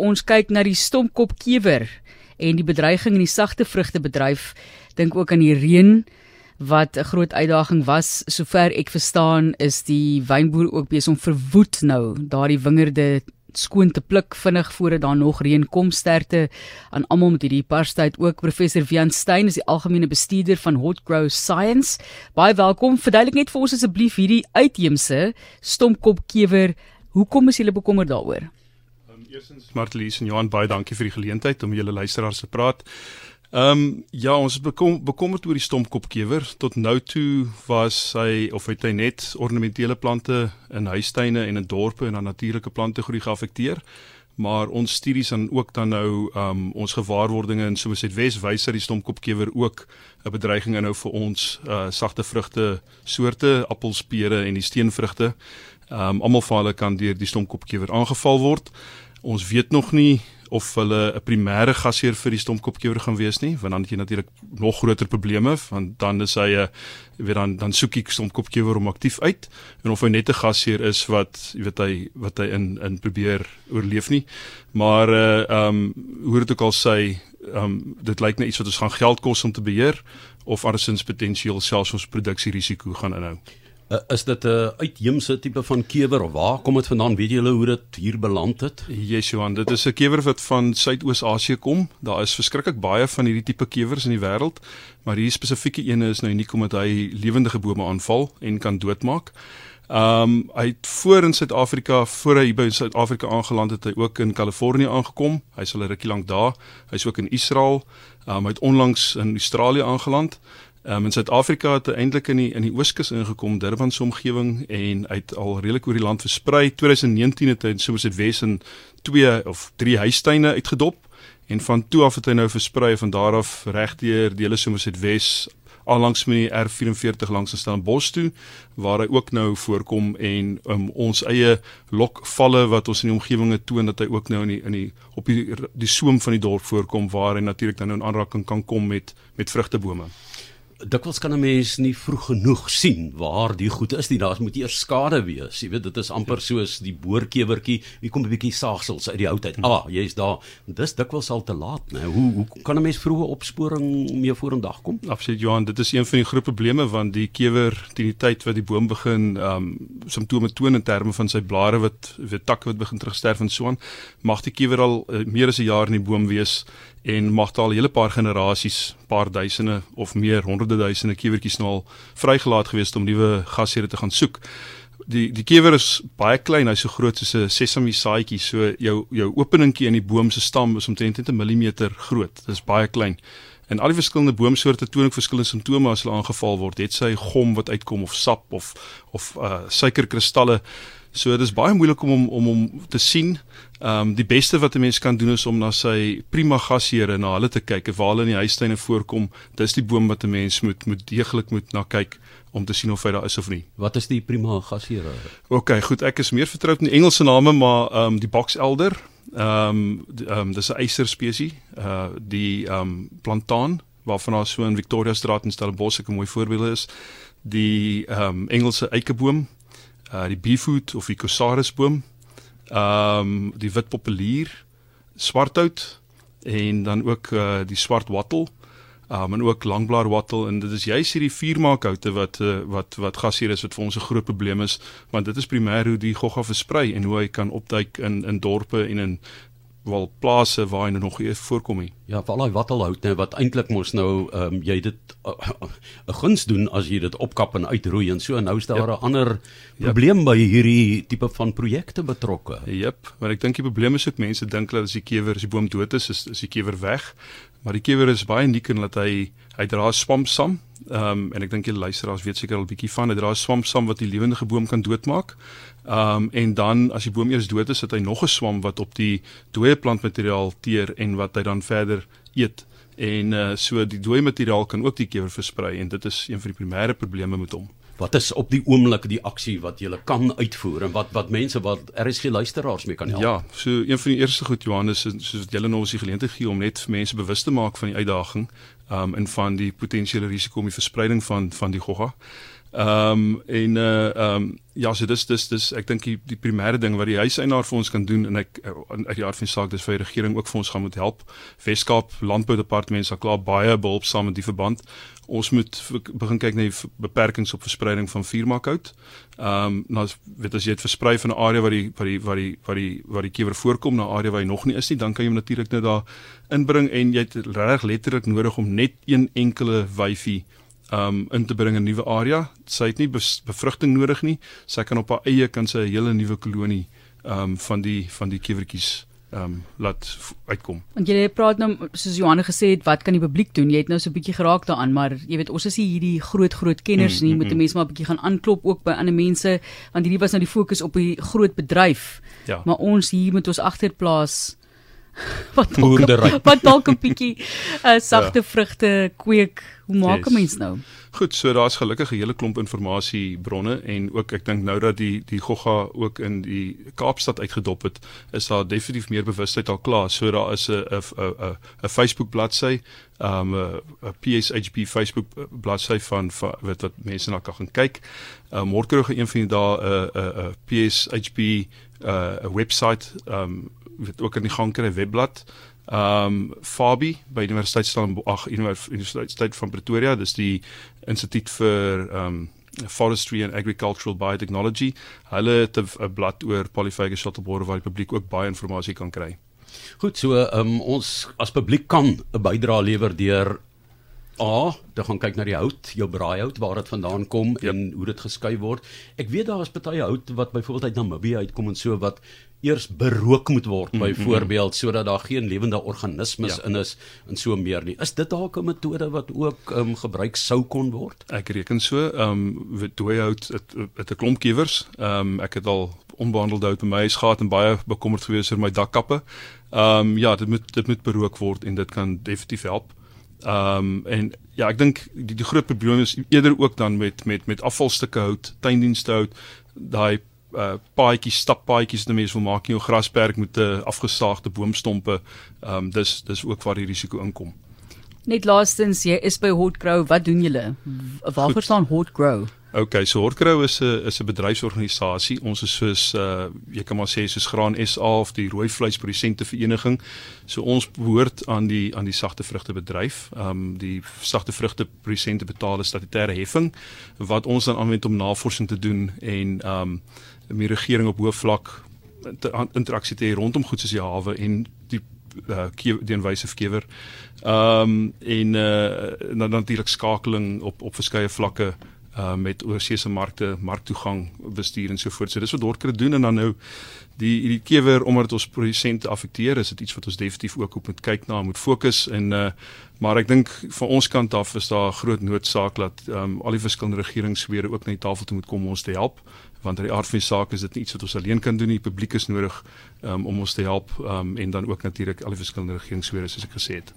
ons kyk na die stompkop kewer en die bedreiging in die sagte vrugtebedryf. Dink ook aan die reën wat 'n groot uitdaging was. Sover ek verstaan, is die wynboer ook besig om verwoed nou daardie wingerde skoon te pluk vinnig voordat daar nog reën kom. Sterkte aan almal met hierdie parstyd ook. Professor Vian Stein is die algemene bestuurder van Hot Grow Science. Baie welkom. Verduidelik net vir ons asseblief hierdie uitheemse stompkopkewer. Hoekom is julle bekommerd daaroor Eerstens Martelies en Johan baie dankie vir die geleentheid om julle luisteraars te praat Ehm um, ja, ons bekom, bekommerd oor die stompkopkewer. Tot nou toe was hy of het hy net ornamentele plante in huistuine en in dorpe en dan natuurlike plante groei geaffekteer. Maar ons studies aan ook dan nou ehm um, ons gewaarwordinge in soos dit Wes wys dat die stompkopkewer ook 'n bedreiging inhou vir ons uh sagte vrugte soorte, appels, pere en die steenvrugte. Ehm um, almal van hulle kan deur die stompkopkewer aangeval word. Ons weet nog nie of hulle 'n primêre gasheer vir die stompkopkewer gaan wees nie, want dan het jy natuurlik nog groter probleme, want dan is hy 'n jy weet dan dan soek ek stompkopkewer om aktief uit en of hy net 'n gasheer is wat jy weet hy wat hy in in probeer oorleef nie. Maar uh ehm um, hoe dit ook al sê, ehm um, dit lyk net iets wat ons gaan geld kos om te beheer of andersins potensieel selfs ons produksierisiko gaan inhou. Uh, is dit 'n uitheemse tipe van kewer of waar kom dit vandaan? Weet julle hoe dit hier beland het? Yes, Johan, dit is 'n kewer wat van Suidoos-Asië kom. Daar is verskriklik baie van hierdie tipe kewers in die wêreld, maar hierdie spesifieke een is nou uniek omdat hy lewendige bome aanval en kan doodmaak. Ehm um, hy het voor in Suid-Afrika, voor hy by Suid-Afrika aangeland het, hy ook in Kalifornië aangekom. Hy sal 'n rukkie lank daar. Hy's ook in Israel. Ehm um, hy het onlangs in Australië aangeland. Um, in Suid-Afrika het hy eintlik in die in die Ooskus ingekom, Durban se omgewing en het al redelik oor die land versprei. 2019 het hy soos dit Wes in 2 of 3 huistuine uitgedop en van toe af het hy nou versprei van daar af regdeur dele soos dit Wes allangs met die R44 langs in Stellenbosch toe waar hy ook nou voorkom en um, ons eie lokvalle wat ons in die omgewinge toon dat hy ook nou in die in die op die die soem van die dorp voorkom waar hy natuurlik dan nou in aanraking kan kom met met vrugtebome dikwels kan 'n mens nie vroeg genoeg sien waar die goed is nie. Daar moet eers skade wees. Jy weet dit is amper soos die boorkewertjie. Hier kom 'n bietjie saagsels uit die hout uit. Ah, jy's daar. Dis dikwels al te laat, né? Hoe hoe kan 'n mens vroeë opsporing mee vorendag kom? Absoluut Johan, dit is een van die groot probleme want die kewer teen die tyd wat die boom begin um simptome toon in terme van sy blare wat weet takke wat begin terugsterf en so aan, mag die kewer al uh, meer as 'n jaar in die boom wees en mag daar 'n hele paar generasies, paar duisende of meer honderde duisende kewertjies nou al vrygelaat gewees om nuwe gasheere te gaan soek. Die die kewer is baie klein, hy's so groot soos 'n sesame saadjie, so jou jou openingkie in die boom se stam is omtrent 'n millimeter groot. Dit is baie klein. En al die verskillende boomsoorte toon ook verskillende simptome as hulle aangeval word. Het sy gom wat uitkom of sap of of uh suikerkristalle So dit is baie moeilik om om om om te sien. Ehm um, die beste wat 'n mens kan doen is om na sy prima gasheere na hulle te kyk, waar hulle in die huistuine voorkom. Dis die boom wat 'n mens moet moet deeglik moet na kyk om te sien of hy daar is of nie. Wat is die prima gasheere? OK, goed, ek is meer vertroud met Engelse name, maar ehm um, die box elder, ehm um, ehm um, dis 'n eister spesies, uh die ehm um, plantaan waarvan daar so in Victoria Straat in Stellenbosch 'n mooi voorbeeld is. Die ehm um, Engelse eikeboom uh die beefwood of die cosarusboom. Ehm um, die wit populier, swarthout en dan ook uh die swart wattle. Um en ook langblaar wattle en dit is juist hierdie vuurmaakhoute wat uh, wat wat gasheer is wat vir ons 'n groot probleem is want dit is primêr hoe die gogga versprei en hoe hy kan opduik in in dorpe en in wel plase waar hy nog nie voorkom nie. Ja, val hy wattelhout nou wat eintlik mos nou ehm um, jy dit 'n uh, guns doen as jy dit opkap en uitroei en so en nou is daar 'n yep. ander probleem yep. by hierdie tipe van projekte betrokke. Jep, maar ek dink die probleem is ook mense dink dat as die kewer as die boom dood is, is, is die kewer weg. Maar die kewer is baie uniek in dat hy hy dra swampsam. Ehm um, en ek dink die luisteraars weet seker al 'n bietjie van, hy dra swampsam wat die lewende boom kan doodmaak. Ehm um, en dan as die boom eers dood is, het hy nog 'n swam wat op die dooie plantmateriaal teer en wat hy dan verder eet. En uh, so die dooie materiaal kan ook die kewer versprei en dit is een van die primêre probleme met hom. Wat is op die oomblik die aksie wat jy kan uitvoer en wat wat mense wat RSG luisteraars mee kan help? Ja, so een van die eerste goed Johannes is soos wat julle nou ons die geleentheid gee om net mense bewus te maak van die uitdaging um en van die potensiële risiko om die verspreiding van van die gogga. Ehm um, en uh ehm um, ja, so dis dis dis ek dink die, die primêre ding wat die huiseienaar vir ons kan doen en ek uit die aard van saak dis vir die regering ook vir ons gaan moet help. Weskaap Landboudepartement sal klaar baie behulpsaam in die verband. Ons moet begin kyk na die beperkings op verspreiding van vuurmaakhout. Ehm um, nou weet as jy dit versprei van 'n area waar die waar die waar die waar die waar die kewer voorkom na 'n area waar hy nog nie is nie, dan kan jy hom natuurlik nou daar inbring en jy het reg letterlik nodig om net een enkele wyfie um in te bring in 'n nuwe area. Sy het nie bevrugting nodig nie. Sy kan op haar eie kan sy 'n hele nuwe kolonie um van die van die kewertjies um laat uitkom. Want jy praat nou soos Johanne gesê het, wat kan die publiek doen? Jy het nou so 'n bietjie geraak daaraan, maar jy weet ons is nie hierdie groot groot kenners nie. Mm, mm, moet 'n mens maar 'n bietjie gaan aanklop ook by ander mense want hierdie was nou die fokus op die groot bedryf. Ja. Maar ons hier moet ons agterplaas wat boerdery wat dalk 'n bietjie uh, sagte ja. vrugte kweek hoe maak 'n yes. mens nou goed so daar's gelukkig 'n hele klomp inligting bronne en ook ek dink nou dat die die gogga ook in die Kaapstad uitgedop het is daar definitief meer bewustheid al klaar so daar is 'n 'n 'n 'n Facebook bladsy um 'n 'n PSHB Facebook bladsy van, van wat wat mense na kan gaan kyk. Uh, Môre kry een van die dae 'n 'n 'n PSHB 'n uh, webwerf um weet ook in die gang kry webblad. Ehm um, Fabi by Universiteit Stellenbosch Universiteit van Pretoria, dis die instituut vir ehm um, forestry and agricultural biotechnology. Hulle het 'n blad oor polyphagous shuttlebore waar die publiek ook baie inligting kan kry. Goed, so ehm um, ons as publiek kan 'n bydrae lewer deur A, dan gaan kyk na die hout, jou braaihout waar dit vandaan kom yep. en hoe dit geskei word. Ek weet daar is baie hout wat byvoorbeeld uit Namibië uitkom en so wat eers berook moet word mm -hmm. byvoorbeeld sodat daar geen lewende organismes ja. in is en so meer nie. Is dit dalk 'n metode wat ook um, gebruik sou kon word? Ek reken so. Ehm um, dooihout het, het 'n klomp kiewers. Ehm um, ek het al onbehandelde hout by my huis gehad en baie bekommerd gewees oor my dakkappe. Ehm um, ja, dit moet dit moet berook word en dit kan definitief help. Ehm um, en ja, ek dink die, die groot probleem is eerder ook dan met met met afvalstukke hout, tuindienste hout, daai uh paadjies, stappaadjies wat mense wil maak in jou grasperk met 'n uh, afgesaagde boomstompe. Ehm um, dis dis ook waar die risiko inkom. Net laastens, jy is by Hotgrow, wat doen julle? Waarvoor staan Hotgrow? Okay, so Hotgrow is 'n is 'n bedryfsorganisasie. Ons is soos uh jy kan maar sê soos Graan SA of die rooi vleisprodusente vereniging. So ons behoort aan die aan die sagte vrugte bedryf. Um die sagte vrugte produsente betaal 'n statutêre heffing wat ons dan aanwend om navorsing te doen en um die regering op hoë vlak interaksie te hê rondom goed soos die hawe en die uh die enwyse verkeer. Um en uh dan natuurlik skakeling op op verskeie vlakke uh met oorseese markte, marktoegang bestuur en so voort. So dis wat Dorker doen en dan nou die hierdie kewer omdat ons produsente affekteer, is dit iets wat ons definitief ook op moet kyk na, moet fokus en uh maar ek dink van ons kant af is daar groot noodsaak dat um al die verskillende regeringswede ook na die tafel toe moet kom om ons te help want uit die aard van die saak is dit nie iets wat ons alleen kan doen nie. Die publiek is nodig um, om ons te help um, en dan ook natuurlik al die verskillende regeringswede soos ek gesê het.